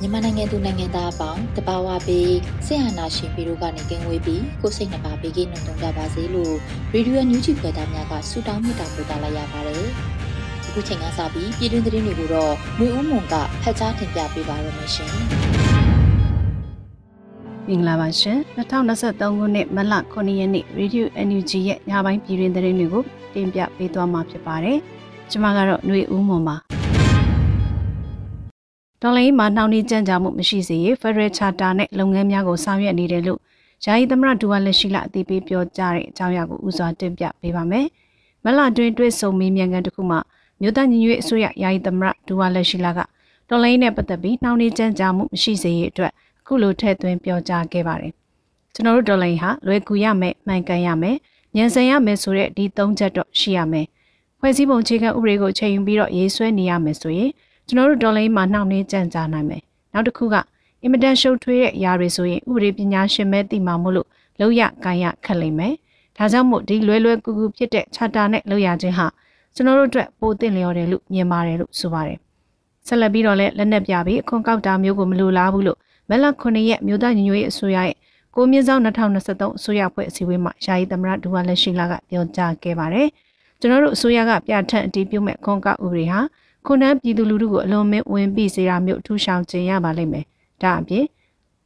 မြန်မာနိုင်ငံသူနိုင်ငံသားအပေါင်းတဘာဝပေးဆရာနာရှင်ပြီးတို့ကနေကင်းဝေးပြီးကိုစိတ်နှပါပေးကင်းလုံခြုံကြပါစေလို့ရေဒီယိုညူးချီဖွယ်သားများကဆုတောင်းမေတ္တာပို့သလိုက်ရပါတယ်။အခုချိန်ကစပြီးပြည်တွင်းသတင်းတွေကိုတော့မျိုးဦးမွန်ကဖတ်ကြားတင်ပြပေးပါရမရှင်။မင်္ဂလာပါရှင်2023ခုနှစ်မလ9ရက်နေ့ Radio NUG ရဲ့ညပိုင်းပြည်တွင်သတင်းတွေကိုတင်ပြပေးသွားမှာဖြစ်ပါတယ်။ ကျွန်မကတော့ຫນွေဦးမွန်ပါ။ဒေါ်လာမှာနှောင့်နှေးကြံ့ကြာမှုမရှိစေရေး Federal Charter နဲ့လုပ်ငန်းများကိုဆောင်ရွက်နေတယ်လို့ယာယီသမရဒူဝါလက်ရှိလအသိပေးပြောကြားတဲ့အကြောင်းအရာကိုဦးစွာတင်ပြပေးပါမယ်။မလတွင်တွေ့ဆုံမေးမြန်းခန်းတစ်ခုမှာမြို့သားညီညွတ်အစိုးရယာယီသမရဒူဝါလက်ရှိလကဒေါ်လာနဲ့ပတ်သက်ပြီးနှောင့်နှေးကြံ့ကြာမှုမရှိစေရေးအတွက်အခုလိုထည့်သွင်းပြောကြားခဲ့ပါတယ်။ကျွန်တော်တို့ဒေါ်လာဟာလွယ်ကူရမယ်မှန်ကန်ရမယ်ညံစင်ရမယ်ဆိုတဲ့ဒီသုံးချက်တော့ရှိရမယ်။ ဖွဲ့စည်းပုံအခြေခံဥပဒေကိုချိန်ယူပြီးတော့ရေးဆွဲနေရမယ်ဆိုရင်ကျွန်တော်တို့ဒေါ်လာမှာနှောင့်နှေးကြံ့ကြာနိုင်မယ်။နောက်တစ်ခုကအင်မတန်ရှုပ်ထွေးတဲ့အရာတွေဆိုရင်ဥပဒေပညာရှင်မဲသိမှာမို့လို့လောက်ရကန်ရခက်လိမ့်မယ်။ဒါကြောင့်မို့ဒီလွယ်လွယ်ကူကူဖြစ်တဲ့ charter နဲ့လောက်ရခြင်းဟာကျွန်တော်တို့အတွက်ပိုသင့်လျော်တယ်လို့မြင်ပါတယ်လို့ဆိုပါတယ်။ဆက်လက်ပြီးတော့လည်းလက်နက်ပြပြီးအခွန်ကောက်တာမျိုးကိုမလိုလားဘူးလို့မလ9ရက်မြို့သားညီညွတ်ရေးအစိုးရရဲ့ကိုမြင့်ဆောင်2023အစိုးရဖွဲ့အစည်းအဝေးမှာယာယီသမရဒူဝါလက်ရှိလာကပြောကြားခဲ့ပါတယ်။ ကျွန်တော်တို့အစိုးရကပြဋ္ဌာန်းအတည်ပြုမဲ့ခွန်ကောက်ဥပဒေဟာခုနန်းပြည်သူလူထုကိုအလွန်မင်းဝင်ပြီးစေတာမျိုးထူးဆောင်ခြင်းရပါလိမ့်မယ်။ဒါအပြင်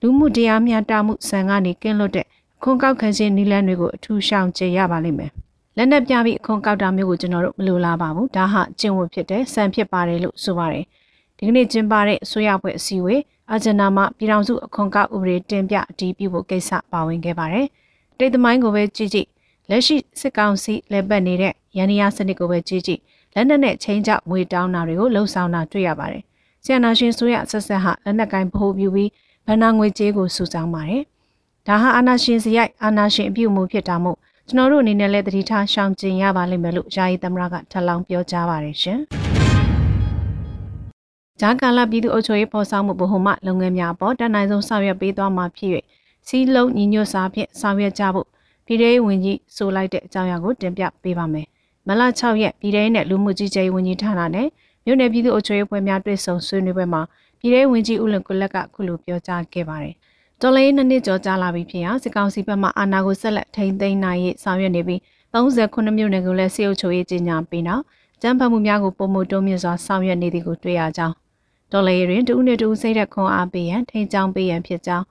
လူမှုတရားမျှတမှုစံကနေကင်းလွတ်တဲ့ခွန်ကောက်ခံခြင်းနည်းလမ်းတွေကိုအထူးဆောင်ခြင်းရပါလိမ့်မယ်။လက်နက်ပြပြီးအခွန်ကောက်တာမျိုးကိုကျွန်တော်တို့မလိုလားပါဘူး။ဒါဟာကျင့်ဝတ်ဖြစ်တဲ့စံဖြစ်ပါတယ်လို့ဆိုပါတယ်။ဒီကနေ့ကျင်းပတဲ့အစိုးရဖွဲ့အစည်းအဝေးအာဂျန်နာမှာပြည်ထောင်စုအခွန်ကောက်ဥပဒေတင်ပြအတည်ပြုဖို့ကိစ္စပါဝင်ခဲ့ပါတယ်။တိတ်သမိုင်းကိုပဲကြည့်ကြည့် လက်ရှိစစ်ကောင်စီလက်ပတ်နေတဲ့ရန်နီယာစနစ်ကိုပဲကြည့်ကြည့်လက်နက်နဲ့ချင်းကြောက်ငွေတောင်းတာတွေကိုလှုံ့ဆော်တာတွေ့ရပါတယ်။ဆီယနာရှင်ဆိုရဆက်ဆက်ဟာလက်နက်ကိုင်းဗဟိုပြုပြီးဗန္နာငွေကြေးကိုစုဆောင်းပါတယ်။ဒါဟာအာနာရှင်စရိုက်အာနာရှင်အပြုမှုဖြစ်တာမို့ကျွန်တော်တို့အနေနဲ့လည်းတတိထားရှောင်ကျင်ရပါလိမ့်မယ်လို့ယာယီသမရကထပ်လောင်းပြောကြားပါတယ်ရှင်။ဂျာကာလာပြည်သူ့အုပ်ချုပ်ရေးပေါ်ဆောင်မှုဗဟိုမှလုပ်ငန်းများပေါ်တန်နိုင်ဆုံးဆောင်ရွက်ပေးသွားမှာဖြစ်၍စီးလုံးညီညွတ်စာဖြင့်ဆောင်ရွက်ကြဖို့ ပြည်ထောင်ဝင်ကြီးဆိုလိုက်တဲ့အကြောင်းအရာကိုတင်ပြပေးပါမယ်။မလ6ရက်ပြည်ထောင်နဲ့လူမှုကြီးကြပ်ရေးဝန်ကြီးဌာနနဲ့မြို့နယ်ပြည်သူ့အုပ်ချုပ်ရေးဖွဲ့များတွေ့ဆုံဆွေးနွေးပွဲမှာပြည်ထောင်ဝင်ကြီးဦးလွန်ကိုလက်ကခုလိုပြောကြားခဲ့ပါတယ်။တော်လေးနှစ်နှစ်ကျော်ကြာလာပြီဖြစ်ရာစစ်ကောင်စီဘက်မှအာဏာကိုဆက်လက်ထိန်းသိမ်းနိုင်ရေးဆောင်ရွက်နေပြီး39မြို့နယ်ကိုလည်းစေအုပ်ချုပ်ရေးကြီးညာပြီးနောက်ကျန်းဖတ်မှုများကိုပုံမှုတုံးမြင့်စွာဆောင်ရွက်နေသည်ကိုတွေ့ရကြောင်းဒေါ်လာရင်တူးနဲ့တူးစိတ်တဲ့ခွန်အားပေးရန်ထိန်ချောင်းပေးရန်ဖြစ်ကြောင်း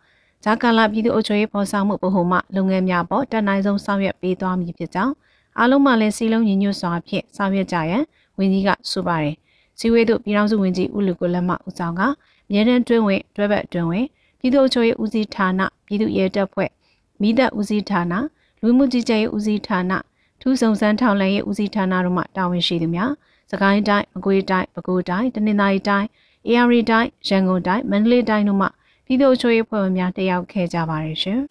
ဂျာကာလာပြည်သူ့အုပ်ချုပ်ရေးဖော်ဆောင်မှုဗဟိုမှလုပ်ငန်းများပေါ်တက်နိုင်ဆုံးဆောင်ရွက်ပေးသွားမည်ဖြစ်ကြောင်းအားလုံးမှလည်းစီလုံးညီညွတ်စွာဖြင့်ဆောင်ရွက်ကြရန်ဝန်ကြီးကဆိုပါတယ်စီဝေးတို့ပြည်ထောင်စုဝန်ကြီးဦးလူကိုလက်မှဦးဆောင်ကမြေတန်းတွင်းဝင်တွဲဘက်တွင်းဝင်ပြည်သူ့အုပ်ချုပ်ရေးဦးစီးဌာနပြည်သူ့ရဲတပ်ဖွဲ့မိသက်ဦးစီးဌာနလူမှုကြီးကြပ်ရေးဦးစီးဌာနထူးဆောင်စမ်းထောက်လှမ်းရေးဦးစီးဌာနတို့မှတာဝန်ရှိသူများစကိုင်းတိုင်းမကွေးတိုင်းပဲခူးတိုင်းတနင်္သာရီတိုင်း AR တိုင်းရန်ကုန်တိုင်းမန္တလေးတိုင်းတို့မှ ပြည်သူ့ချိုးရေးဖွဲ့ဝင်များတက်ရောက်ခဲ့ကြပါတယ်ရှင်။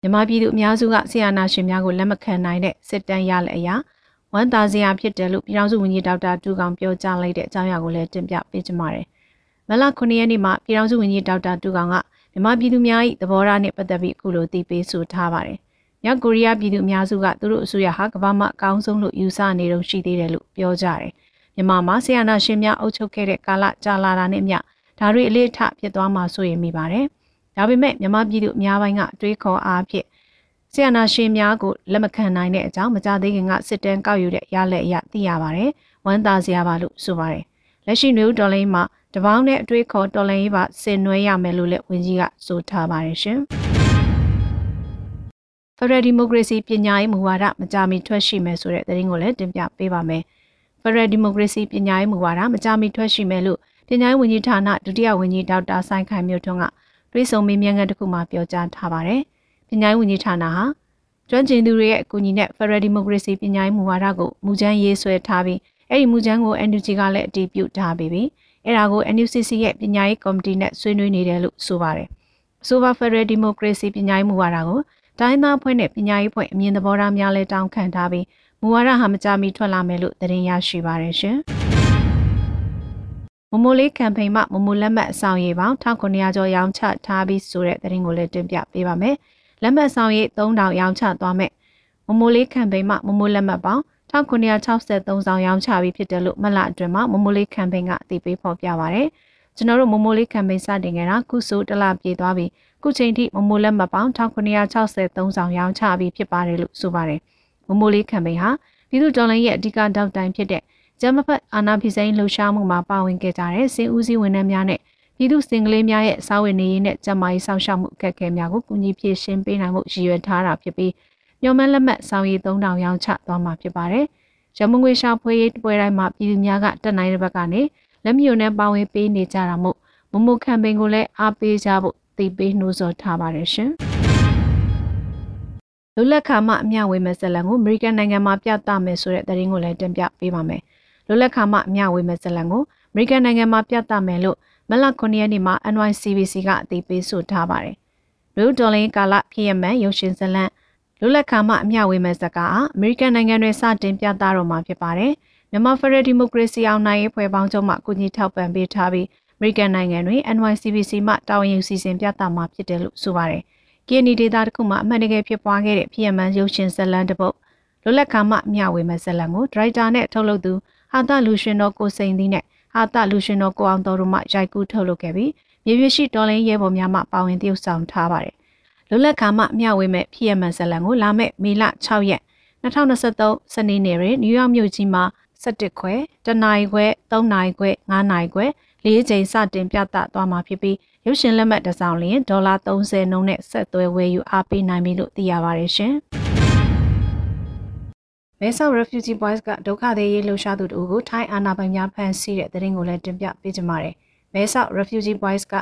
မြန်မာပြည်သူအများစုကဆီယနာရှင်များကိုလက်မခံနိုင်တဲ့စစ်တမ်းရလက်အရာဝန်သားစရာဖြစ်တယ်လို့ပြည်ထောင်စုဝန်ကြီးဒေါက်တာတူကောင်ပြောကြားလိုက်တဲ့အကြောင်းအရာကိုလည်းတင်ပြပေးချင်ပါတယ်။မလ9ရက်နေ့မှာပြည်ထောင်စုဝန်ကြီးဒေါက်တာတူကောင်ကမြန်မာပြည်သူများ၏သဘောထားနဲ့ပတ်သက်ပြီးအခုလိုတည်ပေးဆိုထားပါတယ်။မြောက်ကိုရီးယားပြည်သူအများစုကသူတို့အစိုးရဟာကမ္ဘာမှာအကောင်းဆုံးလို့ယူဆနေတော့ရှိသေးတယ်လို့ပြောကြတယ်။မြန်မာမှာဆီယနာရှင်များအုပ်ချုပ်ခဲ့တဲ့ကာလကြာလာတာနဲ့မျှ ဒါတွေအလေးထဖြစ်သွားမှာဆိုရင်မိပါတယ်။ဒါပေမဲ့မြန်မာပြည်သူအများပိုင်းကအတွေးခေါ်အားဖြင့်ဆီယနာရှင်များကိုလက်မခံနိုင်တဲ့အကြောင်းမကြသေးခင်ကစစ်တမ်းကောက်ယူတဲ့ရလက်အရသိရပါတယ်။ဝမ်းသာစရာပါလို့ဆိုပါတယ်။လက်ရှိနယူးဒေါ်လိန်မှာတပေါင်းနဲ့အတွေးခေါ်တော်လိုင်းရေးပါဆင်နွှဲရမယ်လို့လည်းဝန်ကြီးကဆိုထားပါတယ်ရှင်။ဖရယ်ဒီမိုကရေစီပညာရေးမူဝါဒမကြာမီထွက်ရှိမယ်ဆိုတဲ့သတင်းကိုလည်းတင်ပြပေးပါမယ်။ဖရယ်ဒီမိုကရေစီပညာရေးမူဝါဒမကြာမီထွက်ရှိမယ်လို့ ပညာရေးဝန်ကြီးဌာနဒုတိယဝန်ကြီးဒေါက်တာဆိုင်ခိုင်မြို့ထွန်းကတွေးဆုံမေးမြန်းခန်းတစ်ခုမှာပြောကြားထားပါတယ်။ပညာရေးဝန်ကြီးဌာနဟာကျွမ်းကျင်သူတွေရဲ့အကူအညီနဲ့ Federal Democracy ပညာရေးမူဝါဒကိုမူချမ်းရေးဆွဲထားပြီးအဲ့ဒီမူချမ်းကို NUG ကလည်းအတည်ပြုထားပြီးပြီ။အဲ့ဒါကို NUCC ရဲ့ပညာရေးကော်မတီနဲ့ဆွေးနွေးနေတယ်လို့ဆိုပါတယ်။ဆိုပါ Federal Democracy ပညာရေးမူဝါဒကိုတိုင်းသားဖွဲ့နဲ့ပညာရေးဖွဲ့အမြင်သဘောထားများလဲတောင်းခံထားပြီးမူဝါဒဟာမကြမီထွက်လာမယ်လို့သတင်းရရှိပါတယ်ရှင်။ မမိုလေးကမ်ပိန်းမှာမမိုလက်မှတ်အဆောင်ရည်ပေါင်း1900ကျော်ရောင်းချထားပြီးဆိုတဲ့သတင်းကိုလည်းတင်ပြပေးပါမယ်။လက်မှတ်ဆောင်ရည်3000ရောင်းချသွားမယ်။မမိုလေးကမ်ပိန်းမှာမမိုလက်မှတ်ပေါင်း1963ဆောင်ရောင်းချပြီးဖြစ်တယ်လို့မလအတွင်းမှာမမိုလေးကမ်ပိန်းကအသိပေးဖော်ပြပါရယ်။ကျွန်တော်တို့မမိုလေးကမ်ပိန်းစတင်ခဲ့တာခုဆိုတလပြေသွားပြီးခုချိန်ထိမမိုလက်မှတ်ပေါင်း1963ဆောင်ရောင်းချပြီးဖြစ်ပါတယ်လို့ဆိုပါတယ်။မမိုလေးကမ်ပိန်းဟာပြည်သူ့တော်လှန်ရေးရဲ့အဓိကတောက်တိုင်ဖြစ်တဲ့ ကျမဖက်အာနာဖီစိန်လှူရှားမှုမှာပါဝင်ခဲ့ကြတဲ့စင်ဦးစီးဝန်ထမ်းများနဲ့ပြည်သူစင်ကလေးများရဲ့စာဝင်နေရေးနဲ့ကျမကြီးစောင့်ရှောက်မှုအခက်အခဲများကိုကူညီဖြည့်ရှင်းပေးနိုင်မှုရည်ရွယ်ထားတာဖြစ်ပြီးညော်မန်းလက်မှတ်ဆောင်ရည်3000ရောင်းချသွားမှာဖြစ်ပါတယ်။ရမငွေရှာဖွေရေးပွဲတိုင်းမှာပြည်သူများကတက်နိုင်တဲ့ဘက်ကနေလက်မြို့နဲ့ပါဝင်ပေးနေကြတာမို့မမခံပင်ကိုလည်းအားပေးကြဖို့သိပေးနှိုးဆော်ထားပါတယ်ရှင်။လူလက်ခါမှအမျှဝေမဲ့ဇလံကိုအမေရိကန်နိုင်ငံမှာပြသမယ်ဆိုတဲ့သတင်းကိုလည်းတင်ပြပေးပါမယ်။ လွတ်လပ်ခါမှအမျှဝေမဲ့ဇလံကိုအမေရိကန်နိုင်ငံမှာပြသမယ်လို့မလ9ရက်နေ့မှာ NYCBC ကအသိပေးဆိုထားပါတယ်။လူဒေါ်လင်းကာလဖြစ်ရမှန်ရုပ်ရှင်ဇလံလွတ်လပ်ခါမှအမျှဝေမဲ့ဇကားအမေရိကန်နိုင်ငံတွင်စတင်ပြသတော့မှာဖြစ်ပါတယ်။မြန်မာဖက်ဒရယ်ဒီမိုကရေစီအောင်နိုင်ရေးဖွဲ့ပေါင်းချုပ်မှကူညီထောက်ပံ့ပေးထားပြီးအမေရိကန်နိုင်ငံတွင် NYCBC မှတာဝန်ယူစီစဉ်ပြသမှာဖြစ်တယ်လို့ဆိုပါတယ်။ KNY ဒေတာတစ်ခုမှအမှန်တကယ်ဖြစ်ပွားခဲ့တဲ့ဖြစ်ရမှန်ရုပ်ရှင်ဇလံတစ်ပုဒ်လွတ်လပ်ခါမှအမျှဝေမဲ့ဇလံကိုဒရိုက်တာနဲ့ထုတ်လုပ်သူ ဟာတလူရှင်တော်ကိုစိန်သီးနဲ့ဟာတလူရှင်တော်ကိုအောင်တော်တို့မှရိုက်ကူးထုတ်လုပ်ခဲ့ပြီးမြေပြရှိတော်လင်းရဲဘော်များမှပါဝင်တရုပ်ဆောင်ထားပါတယ်။လွတ်လပ်ခါမှမျှဝေမဲ့ဖြစ်ရမှန်ဇလံကိုလာမဲ့မေလ6ရက်2023စနေနေ့တွင်နယူးယောက်မြို့ကြီးမှာ17ခွဲတနာရီခွဲ3နာရီခွဲ9နာရီခွဲ၄ချိန်စတင်ပြသသွားမှာဖြစ်ပြီးရုပ်ရှင်လက်မှတ်တစ်စောင်လျင်ဒေါ်လာ30နှုန်းနဲ့ဆက်သွဲဝယ်ယူအားပေးနိုင်ပြီလို့သိရပါတယ်ရှင်။ မဲဆောက် Refugee Boys ကဒုက္ခသည်ရေးလှုပ်ရှားသူတို့ကိုထိုင်းအာဏာပိုင်များဖမ်းဆီးတဲ့တဲ့ရင်ကိုလည်းတင်ပြပေးကြပါမယ်။မဲဆောက် Refugee Boys က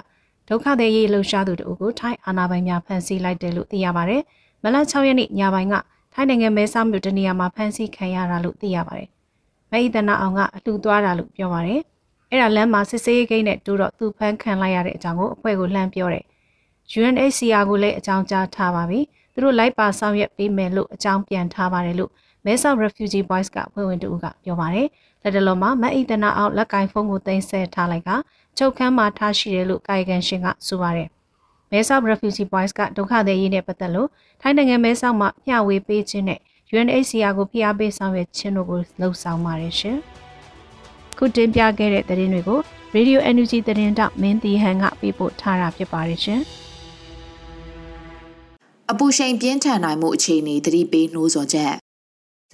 ဒုက္ခသည်ရေးလှုပ်ရှားသူတို့ကိုထိုင်းအာဏာပိုင်များဖမ်းဆီးလိုက်တယ်လို့သိရပါတယ်။မလ6ရက်နေ့ညပိုင်းကထိုင်းနိုင်ငံမဲဆောက်မြို့တနေရာမှာဖမ်းဆီးခံရတာလို့သိရပါတယ်။မိတ်တနာအောင်ကအလှူသွားတာလို့ပြောပါတယ်။အဲ့ဒါလမ်းမှာစစ်ဆေးဂိတ်နဲ့တူတော့သူဖမ်းခံလိုက်ရတဲ့အကြောင်းကိုအဖွဲ့ကိုလှမ်းပြောတယ်။ UNHCR ကိုလည်းအကြောင်းကြားထားပါပြီ။သူတို့လိုက်ပါဆောင်ရွက်ပေးမယ်လို့အကြောင်းပြန်ထားပါတယ်လို့ မဲဆောက် Refugee Boys ကဖွဲ့ဝင်တူကပြောပါတယ်။လက်တလုံးမှာမအိတနာအောင်လက်ကင်ဖုန်းကိုတင်ဆက်ထားလိုက်ကချုပ်ခန်းမှာထားရှိတယ်လို့ကာယကံရှင်ကဆိုပါတယ်။မဲဆောက် Refugee Boys ကဒုက္ခသည်ရေးနဲ့ပတ်သက်လို့ထိုင်းနိုင်ငံမဲဆောက်မှာမျှဝေပေးခြင်းနဲ့ UNHCR ကိုဖိအားပေးဆောင်ရွက်ခြင်းတို့ကိုလှုံ့ဆော်ပါတယ်ရှင်။ခုတင်ပြခဲ့တဲ့သတင်းတွေကို Radio Energy သတင်းတောက်မင်းတီဟန်ကပေးပို့ထားတာဖြစ်ပါတယ်ရှင်။အပူချိန်ပြင်းထန်နိုင်မှုအခြေအနေသတိပေးနှိုးဆော်ချက်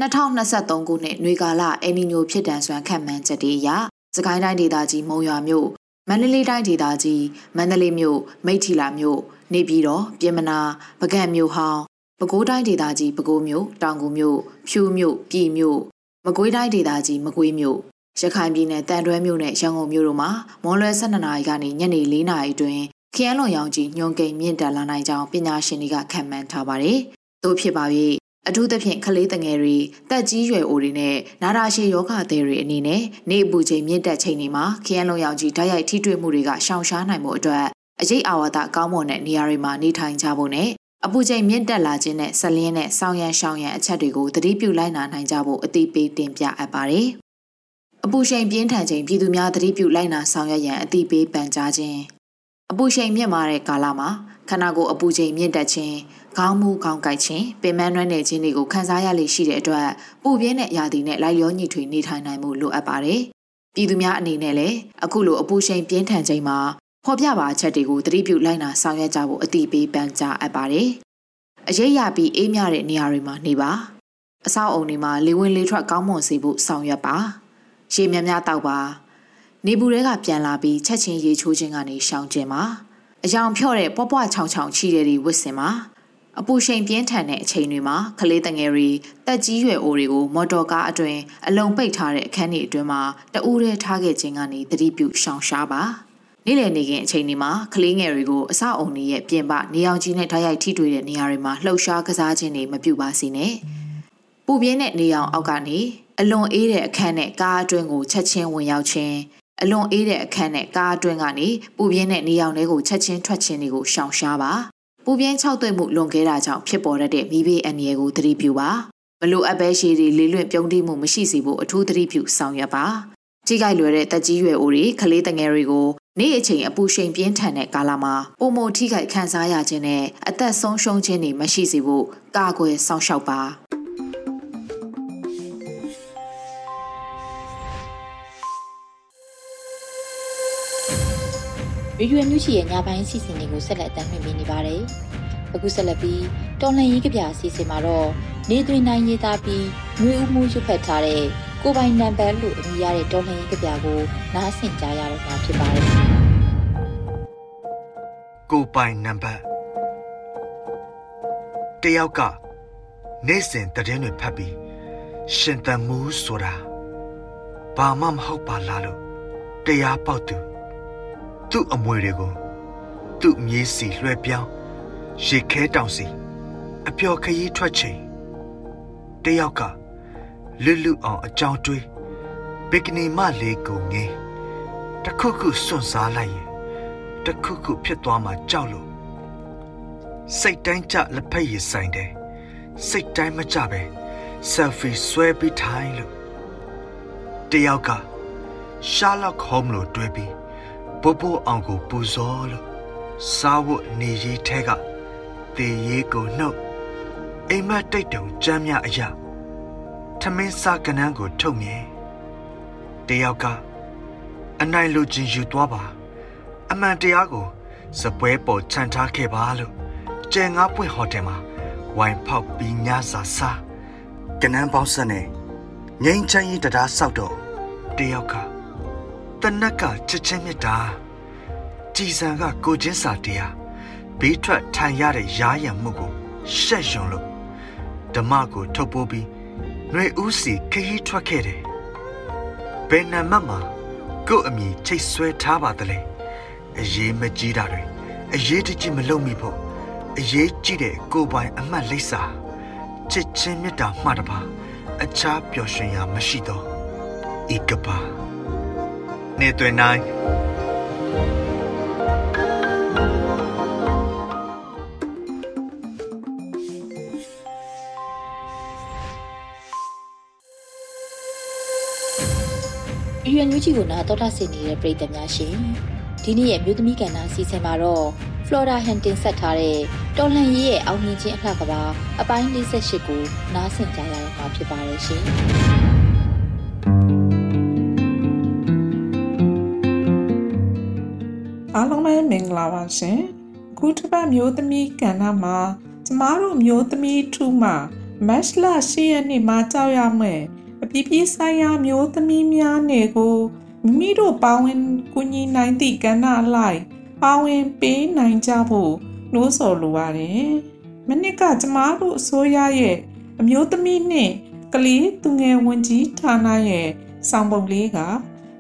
2023ခုနှစ်နွေကာလအယ်နီညိုဖြစ်တန်စွမ်းခန့်မှန်းချက်တွေအရစကိုင်းတိုင်းဒေသကြီးမုံရွာမြို့မန္တလေးတိုင်းဒေသကြီးမန္တလေးမြို့မိထီလာမြို့နေပြည်တော်ပြင်မနာပကံမြို့ဟောင်းပဲခူးတိုင်းဒေသကြီးပဲခူးမြို့တောင်ကူမြို့ဖြူမြို့ပြည်မြို့မကွေးတိုင်းဒေသကြီးမကွေးမြို့ရခိုင်ပြည်နယ်တန်တွဲမြို့နဲ့ရန်ကုန်မြို့တို့မှာမွန်လွယ်12နာရီကနေညနေ4နာရီအတွင်းခရမ်းလွန်ရောင်ကြီးညွန်ကိန်မြင့်တက်လာနိုင်ကြောင်းပညာရှင်တွေကခန့်မှန်းထားပါတယ်။သို့ဖြစ်ပါ၍ အထူးသဖြင့်ကလေးတငယ်တွေတက်ကြီးရွယ်အိုတွေနဲ့နာတာရှည်ယောဂသည်တွေအနေနဲ့နေအပူချိန်မြင့်တက်ချိန်တွေမှာခရမ်းလုံးရောက်ကြီးဓာတ်ရိုက်ထိတွေ့မှုတွေကရှောင်ရှားနိုင်မှုအတွက်အရေးအာဝါဒကောင်းမွန်တဲ့နေရာတွေမှာနေထိုင်ကြဖို့နဲ့အပူချိန်မြင့်တက်လာခြင်းနဲ့ဆက်လင်းတဲ့ဆောင်းရံရှောင်းရံအချက်တွေကိုသတိပြုလိုက်နာနိုင်ကြဖို့အသိပေးတင်ပြအပ်ပါတယ်။အပူချိန်ပြင်းထန်ချိန်ပြည်သူများသတိပြုလိုက်နာဆောင်ရွက်ရန်အသိပေးပန်ကြားခြင်းအပူချိန်မြင့်မာတဲ့ကာလမှာခန္ဓာကိုယ်အပူချိန်မြင့်တက်ခြင်း ခေါင်းမူခေါင်းကိုက်ခြင်းပင်မနှွမ်းနယ်ခြင်းတွေကိုခံစားရလေရှိတဲ့အတွက်ပူပြင်းတဲ့ရာသီနဲ့လိုက်လျောညီထွေနေထိုင်နိုင်မှုလိုအပ်ပါတယ်။ပြည်သူများအနေနဲ့လည်းအခုလိုအပူချိန်ပြင်းထန်ချိန်မှာဖော်ပြပါအချက်တွေကိုသတိပြုလိုက်နာဆောင်ရွက်ကြဖို့အတိပေးပန်ကြားအပ်ပါတယ်။အရေးရပြီးအေးမြတဲ့နေရာတွေမှာနေပါအဆောက်အုံတွေမှာလေဝင်လေထွက်ကောင်းမွန်စေဖို့ဆောင်ရွက်ပါရေများများတောက်ပါနေဘူးတွေကပြန်လာပြီးချက်ချင်းရေချိုးခြင်းကနေရှောင်ကျင်ပါအယောင်ဖြော့တဲ့ပွားပွားချောင်ချောင်ချီတဲ့တွေဝစ်စင်ပါ အပူချိန်ပြင်းထန်တဲ့အချိန်တွေမှာကလေးတငယ်တွေတက်ကြီးရွယ်အိုတွေကိုမော်တော်ကားအတွင်အလုံးပိတ်ထားတဲ့အခန်းတွေအတွင်းမှာတအူးရဲထားခဲ့ခြင်းကနေတတိပြုရှောင်ရှားပါနေ့လည်နေခင်အချိန်ဒီမှာကလေးငယ်တွေကိုအဆောက်အုံတွေရဲ့ပြင်ပနေအောင်ကြီးနဲ့ဓာတ်ရိုက်ထိတွေ့တဲ့နေရာတွေမှာလှုပ်ရှားကစားခြင်းတွေမပြုပါစေနဲ့ပူပြင်းတဲ့နေအောင်အောက်ကနေအလွန်အေးတဲ့အခန်းနဲ့ကားအတွင်းကိုချက်ချင်းဝင်ရောက်ခြင်းအလွန်အေးတဲ့အခန်းနဲ့ကားအတွင်းကနေပူပြင်းတဲ့နေအောင်တွေကိုချက်ချင်းထွက်ခြင်းတွေကိုရှောင်ရှားပါ ပူပြင်း၆သွေ့မှုလွန်ခဲ့တာကြောင့်ဖြစ်ပေါ်တဲ့မိဘေးအန္တရာယ်ကိုသတိပြုပါမလိုအပ်ပဲရှည်တွေလေးလွင့်ပြုံးတိမှုမရှိစေဖို့အထူးသတိပြုဆောင်ရွက်ပါကြီးကြိုက်လွယ်တဲ့တက်ကြီးရွယ်အိုတွေကလေးတငယ်တွေကိုနေ့အချိန်အပူရှိန်ပြင်းထန်တဲ့ကာလမှာပုံမထိခိုက်ခံစားရခြင်းနဲ့အသက်ဆုံးရှုံးခြင်းတွေမရှိစေဖို့ကာကွယ်စောင့်ရှောက်ပါ ရေဒီယိုမြူချီရဲ့ညပိုင်းအစီအစဉ်တွေကိုဆက်လက်တင်ပြနေပါတယ်။အခုဆက်လက်ပြီးတော်လှန်ရေးကြပြအစီအစဉ်မှာတော့နေသွင်းနိုင်ရေးသားပြီးမျိုးဦးမှုရွတ်ဖက်ထားတဲ့ကိုပိုင်နံပါတ်လို့အမည်ရတဲ့တော်လှန်ရေးကြပြကိုနားဆင်ကြရတော့မှာဖြစ်ပါတယ်။ကိုပိုင်နံပါတ်တယောက်ကနေ့စဉ်တည်င်းတွေဖတ်ပြီးရှင်တန်မှုဆိုတာဘာမှမဟုတ်ပါလားလို့တရားပေါက်သူ သူ့အမွေတွေကိုသူ့မြေးစီလွှဲပြောင်းရေခဲတောင်စီအပျော်ခရီးထွက်ချိန်တယောက်ကလွတ်လွတ်အောင်အကြောင်းတွေးဘီကနီမလေးကိုငင်းတခုခုစွန့်စားလိုက်ရင်တခုခုဖြစ်သွားမှကြောက်လို့စိတ်တိုင်းကြလက်ဖက်ရည်ဆိုင်တယ်စိတ်တိုင်းမကြပဲ selfie ဆွဲပြီးထိုင်လို့တယောက်က Sherlock Holmes လို့တွဲပြီး ပို့ပို့အောင်ကိုပူဇော်လို့စားဝတ်နေရေးထဲကတေရေးကိုနှုတ်အိမ်မက်တိတ်တုံကြမ်းမြအရာထမင်းစားကနန်းကိုထုတ်မြင်တယောက်ကအနိုင်လိုချင်ယူသွားပါအမှန်တရားကိုစပွဲပေါ်ခြံထားခဲ့ပါလို့ကျယ်ငါပွင့်ဟိုတယ်မှာဝိုင်ဖောက်ပြီးညစာစားကနန်းပေါင်းဆက်နဲ့ငိမ့်ချမ်းကြီးတရားဆောက်တော့တယောက်က တနက်ကချစ်ချင်းမြတ်တာကြည်စံကကိုချင်းစာတရားဘေးထွက်ထိုင်ရတဲ့ရားရံမှုကိုရှက်ရွံလို့ဓမ္မကိုထုတ်ပိုးပြီးຫນွေဦးစီခရီးထွက်ခဲ့တယ်ဘယ်နံမတ်မှာကို့အမိချိတ်ဆွဲထားပါသလဲအရေးမကြီးတာတွေအရေးတကြီးမလုပ်မိဖို့အရေးကြီးတဲ့ကိုပိုင်အမှတ်လိပ်စာချစ်ချင်းမြတ်တာမှတပါအခြားပျော်ရွှင်ရာမရှိတော့ဤကပါ နေတွင်နိုင်ရေဒီယိုမြူချီကိုနာတော်တာဆင်နေတဲ့ပရိသတ်များရှင်ဒီနေ့ရဲ့မြို့သမီးကဏ္ဍအစီအစဉ်မှာတော့ Flora Han တင်ဆက်ထားတဲ့တော်လှန်ရေးရဲ့အောင်မြင်ခြင်းအလှကပါအပိုင်း48ကိုနားဆင်ကြရတော့မှာဖြစ်ပါတယ်ရှင် အားလုံးပဲမင်္ဂလာပါရှင်အခုတစ်ပတ်မျိုးသမီးကဏ္ဍမှာကျမတို့မျိုးသမီးထူမှမတ်လ10ရက်နေ့မှာကြောက်ရမယ်အပြည့်ပြည့်ဆိုင်ရာမျိုးသမီးများနေကိုမိမိတို့ပါဝင်ကူညီနိုင်သည့်ကဏ္ဍအလိုက်ပါဝင်ပေးနိုင်ကြဖို့နှိုးဆော်လိုပါတယ်။မနစ်ကကျမတို့အစိုးရရဲ့အမျိုးသမီးနှင့်ကလေးသူငယ်ဝန်ကြီးဌာနရဲ့ဆောင်ပုံလေးက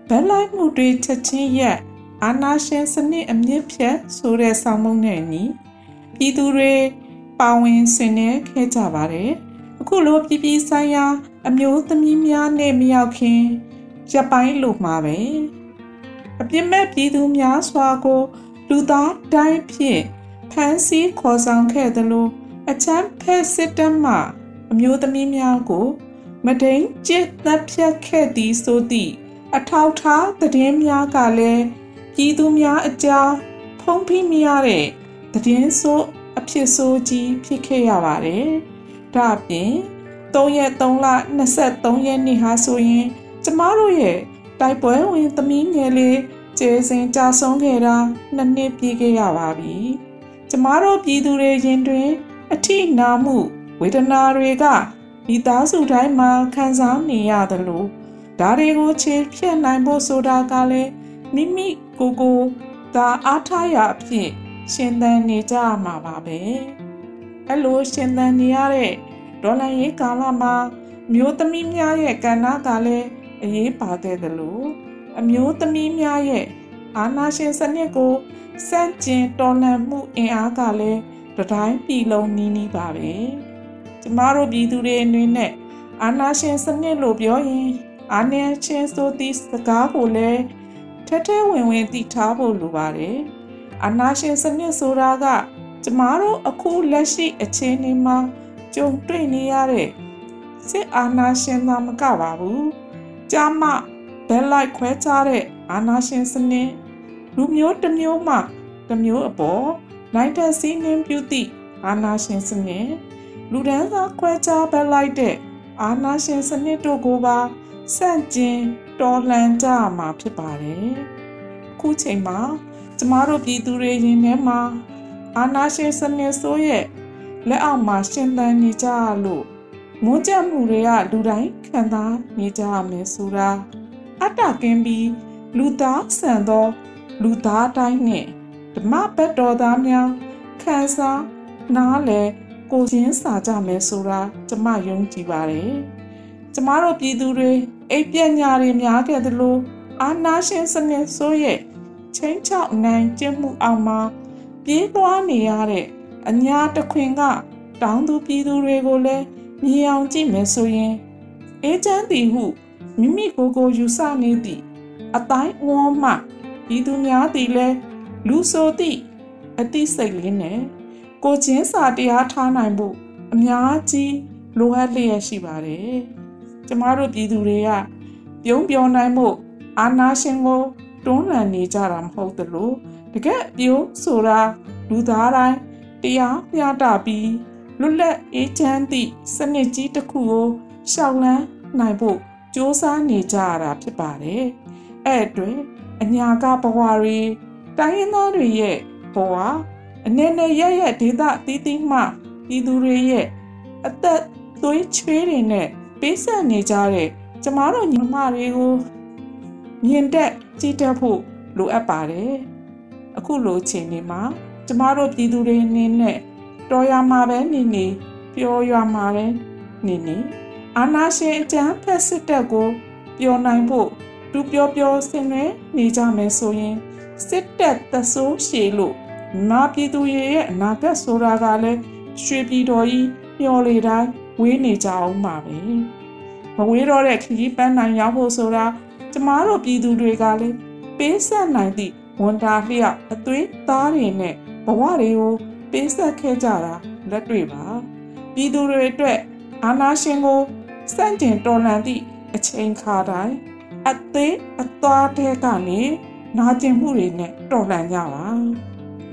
ဗက်လိုက်မှုတွေချက်ချင်းရက် အာနာရှင်စနစ်အမြင့်ဖြတ်ဆိုတဲ့ဆောင်ပုံနဲ့ညီပြည်သူတွေပါဝင်ဆင်နွှဲခဲ့ကြပါတယ်။အခုလိုပြည်ပြည်ဆိုင်ရာ အမျိုးသမီးများနဲ့မရောက်ခင်ရပ်ပိုင်းလိုမှာပဲအပြစ်မဲ့ပြည်သူများစွာကို လူသားတိုင်းဖြင့်ဖမ်းဆီးခေါ်ဆောင်ခဲ့သလိုအချမ်းဖက်စစ်တပ်မှအမျိုးသမီးများကို မတိန်ကျစ်သက်ဖြတ်ခဲ့သည်ဆိုသည့်အထောက်ထားသတင်းများကလည်း ပြည်သူများအကြားဖုံးဖိမရတဲ့သတင်းဆိုးအဖြစ်ဆိုးကြီးဖြစ်ခဲ့ရပါတယ်။ဒါအပြင်3ရက်3လ23ရက်နေ့ဟာဆိုရင်ကျမတို့ရဲ့တိုက်ပွဲဝင်သမီးငယ်လေးကျေစင်ကြာဆုံးခဲ့တာနှစ်နှစ်ပြည့်ခဲ့ရပါပြီ။ကျမတို့ပြည်သူတွေရင်တွင် အထိနာမှုဝေဒနာတွေကမိသားစုတိုင်းမှာခံစားနေရတယ်လို့ဒါတွေကိုခြေဖြတ်နိုင်ဖို့ဆိုတာကလည်းမိမိ ကိုယ်ကိုသာအားထားရအဖြစ်ရှင်သန်နေကြမှာပါပဲအဲ့လိုရှင်သန်နေရတဲ့ဒေါ်လာရေးကာလမှာမျိုးသမီးများရဲ့ကဏ္ဍကလည်းအရေးပါတဲ့လို့အမျိုးသမီးများရဲ့အာနာရှင်စနစ်ကိုစန့်ကျင်တော်လှန်မှုအင်အားကလည်းတတိုင်းပြည်လုံးနီးနီးပါပဲကျမတို့ပြည်သူတွေအနေနဲ့အာနာရှင်စနစ်လို့ပြောရင်အာဏာရှင်ဆိုသည့်စကားကိုလည်း ထက်ထဲဝင်ဝင်သိထားဖို့လိုပါတယ်အာနာရှင်စနစ်ဆိုတာကကျမတို့အခုလက်ရှိအခြေအနေမှာကြုံတွေ့နေရတဲ့စစ်အာဏာရှင်သာမကပါဘူး။ကြာမဘက်လိုက်ခွဲခြားတဲ့အာဏာရှင်စနစ်လူမျိုးတစ်မျိုးမှတစ်မျိုးအပေါ်နိုင်တဲ့စီးနှင်းပြုသည့်အာဏာရှင်စနစ်လူဒန်းစားခွဲခြားဘက်လိုက်တဲ့အာဏာရှင်စနစ်တို့ကိုပါ စန့်ကျင်တော်လှန်ကြမှာဖြစ်ပါတယ်။အခုချိန်မှာကျမတို့ပြည်သူတွေရင်ထဲမှာအာဏာရှင်စနစ်ဆိုးရဲ့လက်အောက်မှာရှင်သန်နေကြလို့မွန်းကြမှုတွေကလူတိုင်းခံစားနေကြရမယ်ဆိုတာအတ္တကင်းပြီးလူသားဆန်သော လူသားတိုင်းနဲ့ဓမ္မဘက်တော်သားများခံစားနားလေကိုချင်းစာကြမယ်ဆိုတာကျမယုံကြည်ပါတယ်ကျမတို့ပြည်သူတွေ အိပ်ပညာတွေများခဲ့သလိုအာနာရှင်စနစ်ဆိုရဲ့ချင်းချောက်နိုင်ကျင့်မှုအောင်မှာပြေးသွားနေရတဲ့အညာတခွင်က တောင်းသူပြည်သူတွေကိုလည်းမြင်အောင်ကြည့်မယ်ဆိုရင်အေးချမ်းသည်ဟုမိမိကိုယ်ကိုယူဆနေသည့်အတိုင်းအဝန်းမှပြည်သူများသည်လည်းလူဆိုသည့်အတိစိတ်လေးနဲ့ကိုချင်းစာတရားထားနိုင်ဖို့အများကြီးလိုအပ်လျက်ရှိပါတယ်။ ကျမတို့ပြည်သူတွေကပြုံးပြောနိုင်မှုအာနာရှင်ကိုတွန်းလှန်နေကြတာမဟုတ်သလိုတကယ်ပြုံးဆိုတာလူသားတိုင်းတရားမျှတပြီးလွတ်လပ်အေးချမ်းသည့်စနစ်ကြီးတစ်ခုကိုရှောက်လန်းနိုင်ဖို့စ조사နေကြရတာဖြစ်ပါတယ်။အဲ့အတွက်အညာကဘဝတွေတိုင်းရင်းသားတွေရဲ့ဘဝအနေနဲ့ရရဒေသအသီးသီးမှပြည်သူတွေရဲ့အသက်သွေးချွေးတွေနဲ့ ပေးဆက်နေကြတဲ့ကျမတို့ညီမတွေကိုမြင်တက်ကြည့်တတ်ဖို့လိုအပ်ပါတယ်။အခုလိုချိန်နေမှာကျမတို့ပြည်သူတွေအနေနဲ့တော်ရမှာပဲနေနေပျော်ရွာမှာပဲနေနေအာနာရှင်အကျန်းဖက်စစ်တပ်ကိုပျော်နိုင်ဖို့သူပျော်ပျော်ဆင်နွှဲနေကြမယ်ဆိုရင်စစ်တပ်သဆိုးရှည်လို့မာပြည်သူရဲ့အနာဂတ်ဆိုတာကလည်းရွှေပြည်တော်ကြီးမျော်လေတိုင်း ဝေးနေကြအောင်ပါပဲမဝေးတော့တဲ့ခကြီးပန်းနိုင်ရောက်ဖို့ဆိုတာကျမတို့ပြည်သူတွေကလည်းပေးဆက်နိုင်သည့်ဝန်တာလျောက်အသွေးသားတွေနဲ့ဘဝတွေကိုပေးဆက်ခဲ့ကြတာလက်တွေ့ပါပြည်သူတွေအတွက်အာဏာရှင်ကိုစန့်ကျင်တော်လှန်သည့်အချိန်ခါတိုင်းအသေးအသွားတဲ့ကနေနာကျင်မှုတွေနဲ့တော်လှန်ကြပါ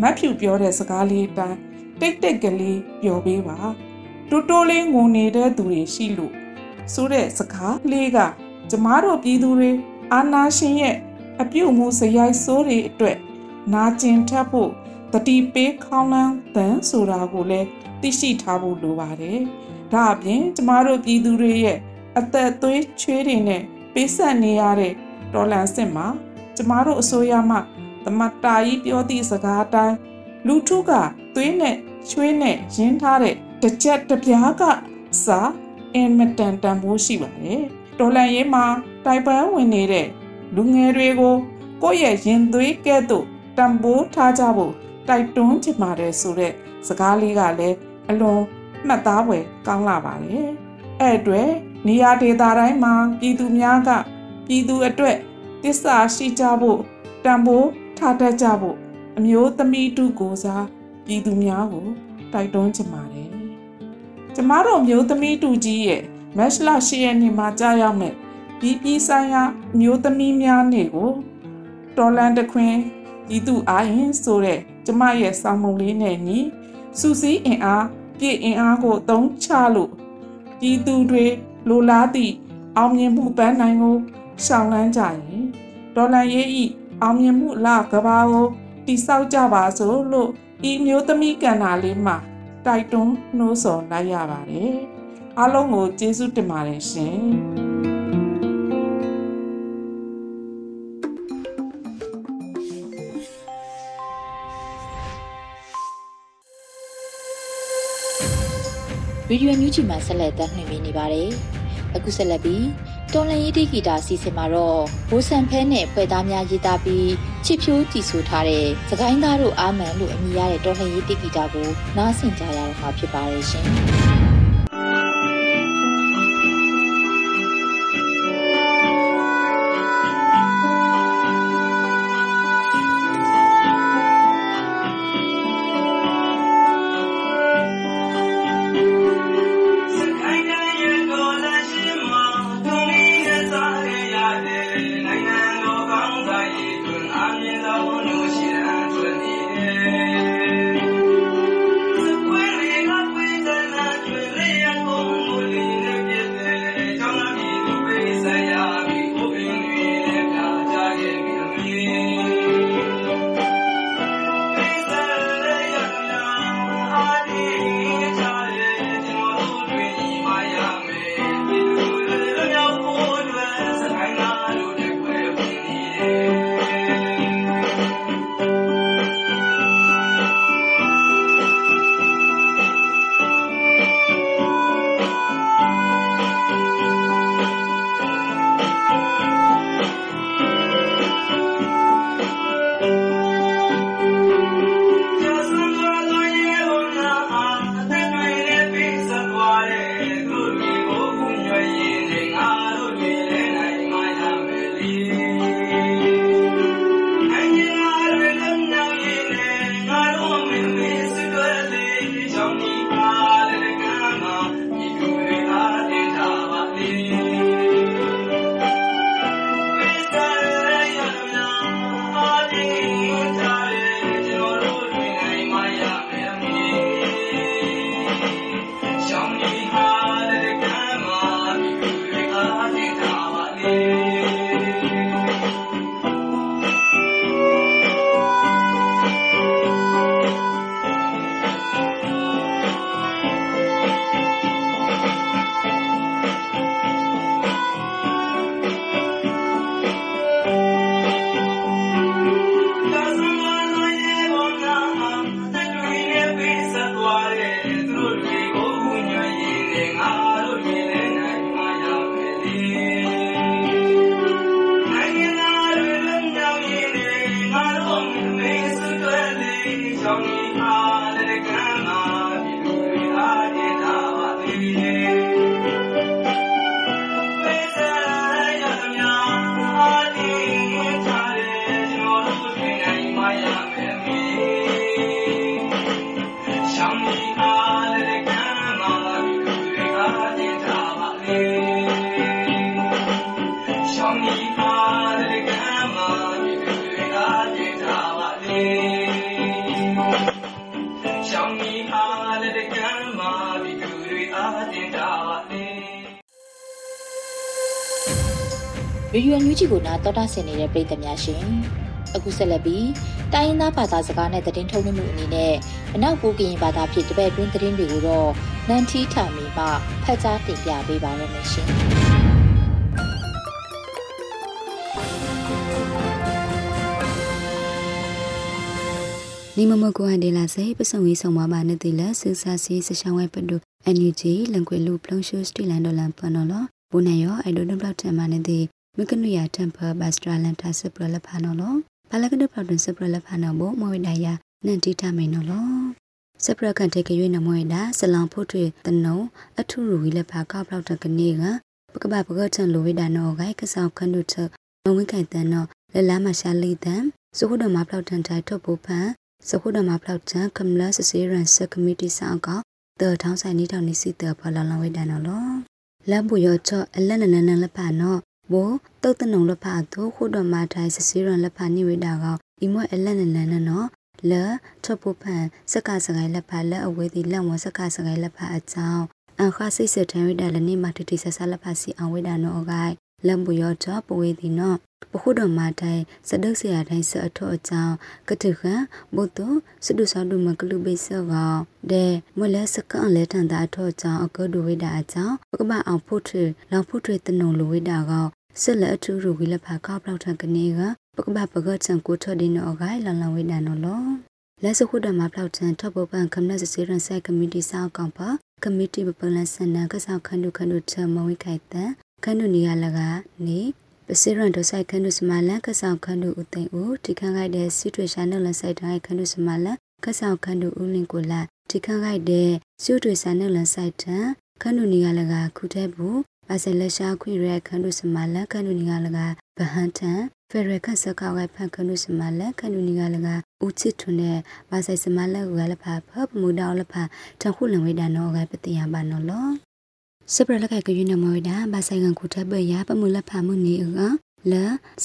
မတ်ဖြူပြောတဲ့စကားလေးတိုင်းတိတ်တိတ်ကလေးပြောပေးပါ တိုးတိုးလေးငုံနေတဲ့သူတွေရှိလို့ဆိုတဲ့စကားလေးကကျမတို့ပြည်သူတွေအာနာရှင်ရဲ့အပြုတ်မှုစရိုက်ဆိုးတွေအတွက်နာကျင်ထပ်ဖို့တတိပေးခေါင်းလန်းတန်ဆိုတာကိုလည်းသိရှိထားဖို့လိုပါတယ်။ဒါအပြင်ကျမတို့ပြည်သူတွေရဲ့အသက်သွေးချွေးတွေနဲ့ပေးဆက်နေရတဲ့တော်လန်စစ်မှာကျမတို့အစိုးရမှသမတာကြီးပြောသည့်စကားအတိုင်းလူထုကသွေးနဲ့ချွေးနဲ့ရင်းထားတဲ့ တစ်ချက်တစ်ပြားကစာအင်မတန်တန်ဖိုးရှိပါတယ်။တော်လန်ရေးမှာတိုက်ပန်းဝင်နေတဲ့လူငယ်တွေကိုကိုယ့်ရဲ့ရင်သွေးကဲ့သို့တံပိုးထားကြဖို့တိုက်တွန်းချင်ပါတယ်ဆိုတဲ့စကားလေးကလည်းအလွန်မှတ်သားဖွယ်ကောင်းလာပါတယ်။အဲ့အတွက်နေရာဒေသတိုင်းမှာပြည်သူများကပြည်သူအတွက်တစ္ဆာရှိကြဖို့တံပိုးထားတတ်ကြဖို့အမျိုးသမီးတုကိုစားပြည်သူများကိုတိုက်တွန်းချင်ပါတယ်။ ကျမတို့မျိုးသမီးတူကြီးရဲ့မက်လရှိရဲ့နေ့မှာကြားရောက်မဲ့ပြည်ပြည်ဆိုင်ရာမျိုးသမီးများနေ့ကိုတော်လန်တခွင်ပြည်သူအားရင်ဆိုတဲ့ကျမရဲ့စောင်းမုံလေးနဲ့ညီစုစည်းအင်အားပြည့်အင်အားကိုသုံးချလို့ပြည်သူတွေလိုလားသည့်အောင်မြင်မှုပန်းနိုင်ကိုရှောင်လန်းကြရင်ဒေါ်လာရေးဤအောင်မြင်မှုလကဘာကိုတိဆောက်ကြပါစို့လို့ဤမျိုးသမီးကန္နာလေးမှာ တိုက်တွန်းနှိုးဆော်လိုက်ရပါတယ်အားလုံးကိုကျေးဇူးတင်ပါတယ်ရှင်ဗီဒီယိုမြူးချီမှာဆက်လက်တင်ပြနေပါတယ်။အခုဆက်လက်ပြီး တော်လန်ရေးတီဂီတာစီစဉ်မှာတော့ဘိုးဆန်ဖဲနဲ့ဖွဲ့သားများရေးသားပြီးချစ်ဖြိုးတည်ဆိုထားတဲ့စကိုင်းသားတို့အာမန်လို့အမည်ရတဲ့တော်လန်ရေးတီဂီတာကိုနားဆင်ကြရတော့မှာဖြစ်ပါတယ်ရှင်။ ရေဒီယိုညူးချီကိုနားတော်တာဆင်နေတဲ့ပရိသတ်များရှင်အခုဆက်လက်ပြီးတိုင်းရင်းသားဘာသာစကားနဲ့သတင်းထုတ်လွှင့်မှုအနေနဲ့အနောက်ကိုကရင်ဘာသာဖြစ်တပည့်တွင်းသတင်းတွေကိုတော့နန်တီထာမီမှဖတ်ကြားတင်ပြပေးပါရမရှင်နီမမကိုဟန်ဒေလာစေပစုံဝေးဆောင်ပါပါနဲ့တီလာစဆာစီစရှောင်းဝဲပဒုအန်ယူဂျီလန်ကွေလူပလုံရှုစတီလန်ဒေါ်လန်ပနော်လဘုန်နယောအိုင်ဒိုဒဘလတ်တမနဲ့တီ မကနုယာတမ်ဖာဘတ်စထရာလန်တာစပရလဖာနော်လောဘာလကဒပရဒွန်စပရလဖာနော်ဘောမဝိဒယာနန်တီတမိန်နော်လောစပရကန်တေကရွေးနမွေတာဆလောင်ဖို့ထွေတနုံအထုရူဝီလက်ဖာကောက်ပေါက်တကနေကပကပပကချန်လိုဝိဒါနော်ဂိုင်ကဆောင်ခန္ဒုချမဝင်းခိုင်တန်နော်လလမရှာလီတန်စခုဒမပလောက်တန်တိုင်ထုတ်ဖို့ဖန်စခုဒမပလောက်ချန်ကမလစစီရန်စကမတီဆောင်ကောတောထောင်းဆိုင်နီထောင်နီစီတဖလာလဝိဒါနော်လောလဘူယောချအလက်နနနလဖာနော် ဘောတုတ်တနုံလဖာတို့ခုတော်မာထိုင်စစီရန်လဖာနိဝိတာကောအီမွအလက်နနနနော်လဲချပ်ပဖန်စကစကိုင်လက်ဖာလက်အဝေးဒီလက်ဝစကစကိုင်လက်ဖာအကြောင်းအခါစိတ်စထန်ဝိတာလည်းနေမတတိဆဆလက်ဖာစီအောင်ဝိတာနော်အကိုင်လမ်ဘူယောချပဝေဒီနော် ပခုတော်မာတိုင်စဒုတ်ဆရာတိုင်းဆအထောအကြောင်းကတုခဘုတုစဒုဆောဒုမကလူပိစောကဒေမလဲစကန်လဲထန်တာအထောအကြောင်းအကဒုဝိဒါအကြောင်းပကပအောင်ဖို့ထွေလောင်ဖို့ထွေတနုံလူဝိဒါကဆက်လက်အထူရူဝိလဖာကောက်ပေါထကနေကပကပပကချန်ကိုထော်ဒီနောဂိုင်လလဝိဒါနောလောလက်စခုဒမှာဖောက်ချန်ထော့ပပန်ကမ္နစစီရန်ဆိုင်ကမတီစောက်ကောင်ပါကမတီပပလန်စနကဆောက်ခန္ဓုခန္ဓုချမဝိခိုက်တန်ခန္ဓုနီရလကနေ ပစိရန်ဒိုဆိုင်ခန္ဓုစမလန်ကဆောက်ခန္ဓုဥသိမ့်ဦးဒီခန့်ခိုက်တဲ့စီထွေရှာနလန်ဆိုင်တိုင်းခန္ဓုစမလန်ကဆောက်ခန္ဓုဥလင်ကိုလာဒီခန့်ခိုက်တဲ့စီထွေရှာနလန်ဆိုင်တန်ခန္ဓုနီရလကခုတဲ့ဘူးပါစလက်ရှာခွေရဲခန္ဓုစမလန်ခန္ဓုနီရလကဗဟန်တန်ဖရခဆကောက်ဖန်ခန္ဓုစမလန်ခန္ဓုနီရလကဦးချစ်ထွန်းတဲ့ပါဆိုင်စမလန်ကလည်းဖဖပမူတော်လည်းဖတခုလံဝိဒါနောကပတိယဘာနော်လော စပရလကကယူနမဝိဒါဘာဆိုင်ကခုထပ်ပရပမူလဖမှုနေကလ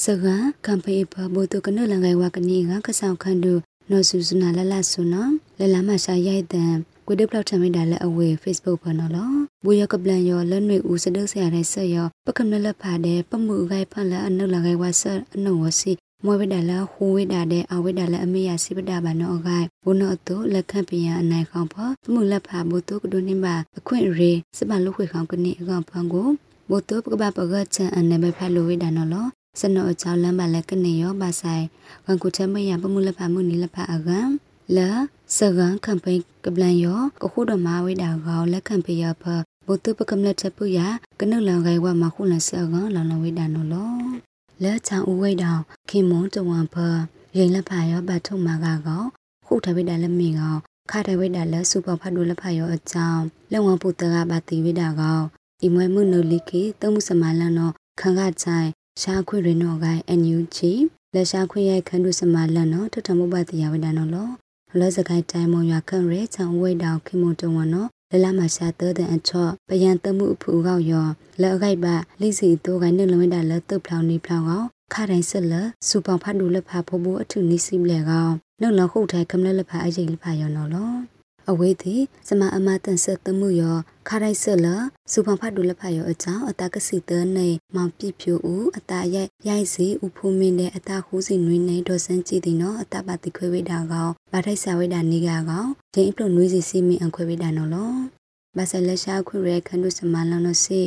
စကကမ်ပေပဘိုတုကနလငယ်ဝကနီကကဆောင်ခန္ဓုနော်ဆူစနာလလဆုနလလမရှာရိုက်တဲ့ကိုဒပလောက်ထမိတာလက်အဝေး Facebook ပေါ်နော်လောဘူရကပလန်ရောလက်နွေဦးစဒုဆရာတဲ့ဆက်ရောပကမလဖာတဲ့ပမှုဂိုင်ဖန်လအနုလဂိုင်ဝါဆအနုဝစီ မွေဝိဒါလဟူဝိဒါတဲ့အဝိဒါလအမေယစိပဒဘာနောဂိုင်ဘုနောတုလက်ခန့်ပယအနိုင်ခေါဖပမှုလက်ဖာဘုတုကဒုနိမအခွင့်ရေစပလုခွေခေါကနိအကောင်ဖန်ကိုဘုတုပကပပကချန်အနေဘဖလိုဝိဒါနော်လောစနောအချောင်းလမ်းပါလက်ကနေရောပါဆိုင်ဝန်ကုချမယပမှုလက်ဖာမှုနိလက်ဖာအကံလာစကန်ကမ်ပိန်းကပလန်ယောကခုဒမဝိဒါကောလက်ခံပယဖဘုတုပကမလက်ချက်ပူရကနုလန်ဂိုင်ဝမခုလဆကန်လောင်လဝိဒါနော်လော လက်ချောင်းဦးဝိတောင်ခင်မွန်တဝန်ဖရင်လက်ဖာရောဘတ်ထုမာကကောခုထဝိဒါလက်မီကောခါတဝိဒါလက်စုပဖတ်ဒူလက်ဖာရောအကြောင်းလက်ဝန်ပုတကဘာတိဝိဒါကောဤမွဲမှုနုလိကေတမှုစမလန်နောခန့်ကချိုင်ရှားခွေရနောဂိုင်အန်ယူချီလက်ရှားခွေရဲ့ခန္ဓုစမလန်နောထထမှုပတိယဝိဒါနောလောလောစကိုင်းတိုင်မွန်ရွာခန့်ရဲချောင်းဝိတောင်ခင်မွန်တဝန်နော လလမရှာတဲ့တဲ့အချော့ပယံတမှုအဖူကောက်ရောလက်အခိုက်ပါလိစီတိုးကိုင်းနဲ့လဝိဒါလက်တုပ်ဖောင်းနေဖောင်းကောခါတိုင်းဆက်လစူပောင်ဖတ်ဒူလက်ဖာဖိုးဖိုးအထုနီးစီးလဲကောင်နှုတ်လခုတ်ထိုင်ကမလက်လက်ဖာအရေးလက်ဖာရောနော်လော အဝေးသည်စမအမတန်ဆက်သမှုရောခါတိုင်းဆက်လစူပောင်ဖတ်ဒူလက်ဖာရောအကြောင်းအတာကစီတန်းနေမောင်ပြဖြူဦးအတာရိုက်ရိုက်စီဦးဖူးမင်းတဲ့အတာခူးစီနွေးနေဒေါ်စန်းကြည့်သည်နော်အတာပါတိခွေဝိတာကောင်ဗထိုက်စာဝိတာနေကကောင်ဂျင်းအပလို့နွေးစီစီမင်းအခွေဝိတာနော်လောဘာဆလက်ရှာခွေရဲခန္ဓုစမလောင်လို့စီ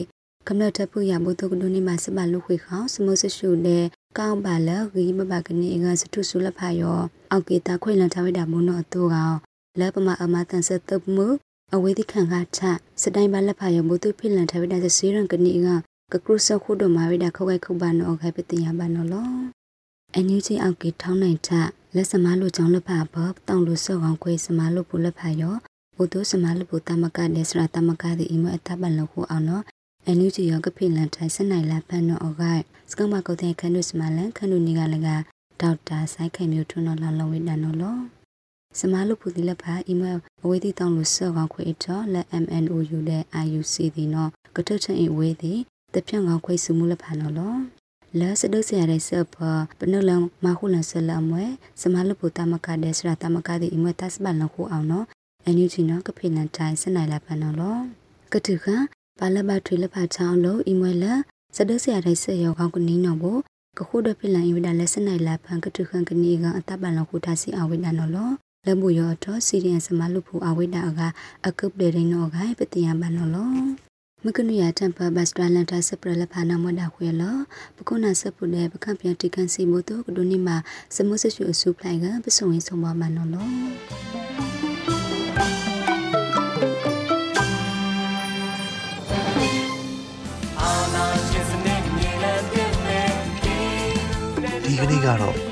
ကမ္လတ်တပူရဘုဒ္ဓကဒုနိမစပလူခွေခေါစမုစရှုတဲ့ကောင်းပါလဂီမဘကနေငါစထုဆုလဖာယောအောက်ကေတာခွေလန်ထဝိတာမုနောအတူကောင် လဲပမအမတန်ဆက်တမှုအဝေဒီခံကချစတိုင်ပါလက်ဖာယောဘုသူဖိလန်ထဝိတာစေရန်ကနေငါကကရုစခုဒမဝိတာခောက်ခိုက်ခုပါနောခိုက်ပတိယပါနောလောအန်ယူချီအောက်ကေထောင်းနိုင်ချလက်စမလို့ကြောင်းလက်ဖာဘောတောင်းလို့စော့ကောင်ခွေစမလို့ပူလက်ဖာယောဘုသူစမလို့ပူတမကတဲ့စရာတမကတဲ့အိမအတပန်လို့ခုအောင်နော်အန်ယူဂျီယောကဖိလန်ထိုင်စနိုင်လာဖန်နောအဂိုင်စကမကုတ်တဲ့ခန္ဓုစမလန်ခန္ဓုနီကလည်းကဒေါက်တာဆိုင်ခိုင်မျိုးထွန်းတော်လာလဝိဒန်နော်လော စမလုပူဒီလက်ဖာအီမေးလ်အဝေးတီတောင်းလို့စော့ကောင်ခွေအတော်လက် MNOU တဲ့ IUC ဒီနော်ကထုချင်အဝေးတီတပြန့်ကောင်ခွေစုမှုလက်ဖာနော်လောလဲစဒုစရတဲ့ဆော့ဖပနလမခုလဆလမွဲစမလုပူတမကတဲ့စရာတမကတဲ့အိမေးတတ်ပလန်ခုအောင်နော်အန်ယူဂျီနော်ကဖိလန်ထိုင်စနိုင်လာဖန်နော်လောကတုခပါလဘထွေလဖချောင်းလို့အီမွေလစဒဆရာတိုင်းဆက်ရောကောင်းကနင်းနော်ဘကခုဒဖိလန်အီဝဒလက်စနိုင်လာဖန်ကတုခန်ကနီကအတပန်လခုတာစီအဝိဒနော်လော လဘူရောတော့စီရီယန်စမလူဖူအဝိဒါကအကုပ်ဒေရင်နော်ဂိုင်ပတိယမနော်လောမကနုရတမ်ပါဘတ်စတရလန်တာစပရလဖာနာမဒါခွေလပကုနာစပုတဲ့ပကံပြန်တိကန်စီမို့တော့ကဒုနိမစမုဆရှုအစုပလိုက်ကပစုံရင်ဆုံးမမနော်လောဒီကနေ့ကတော့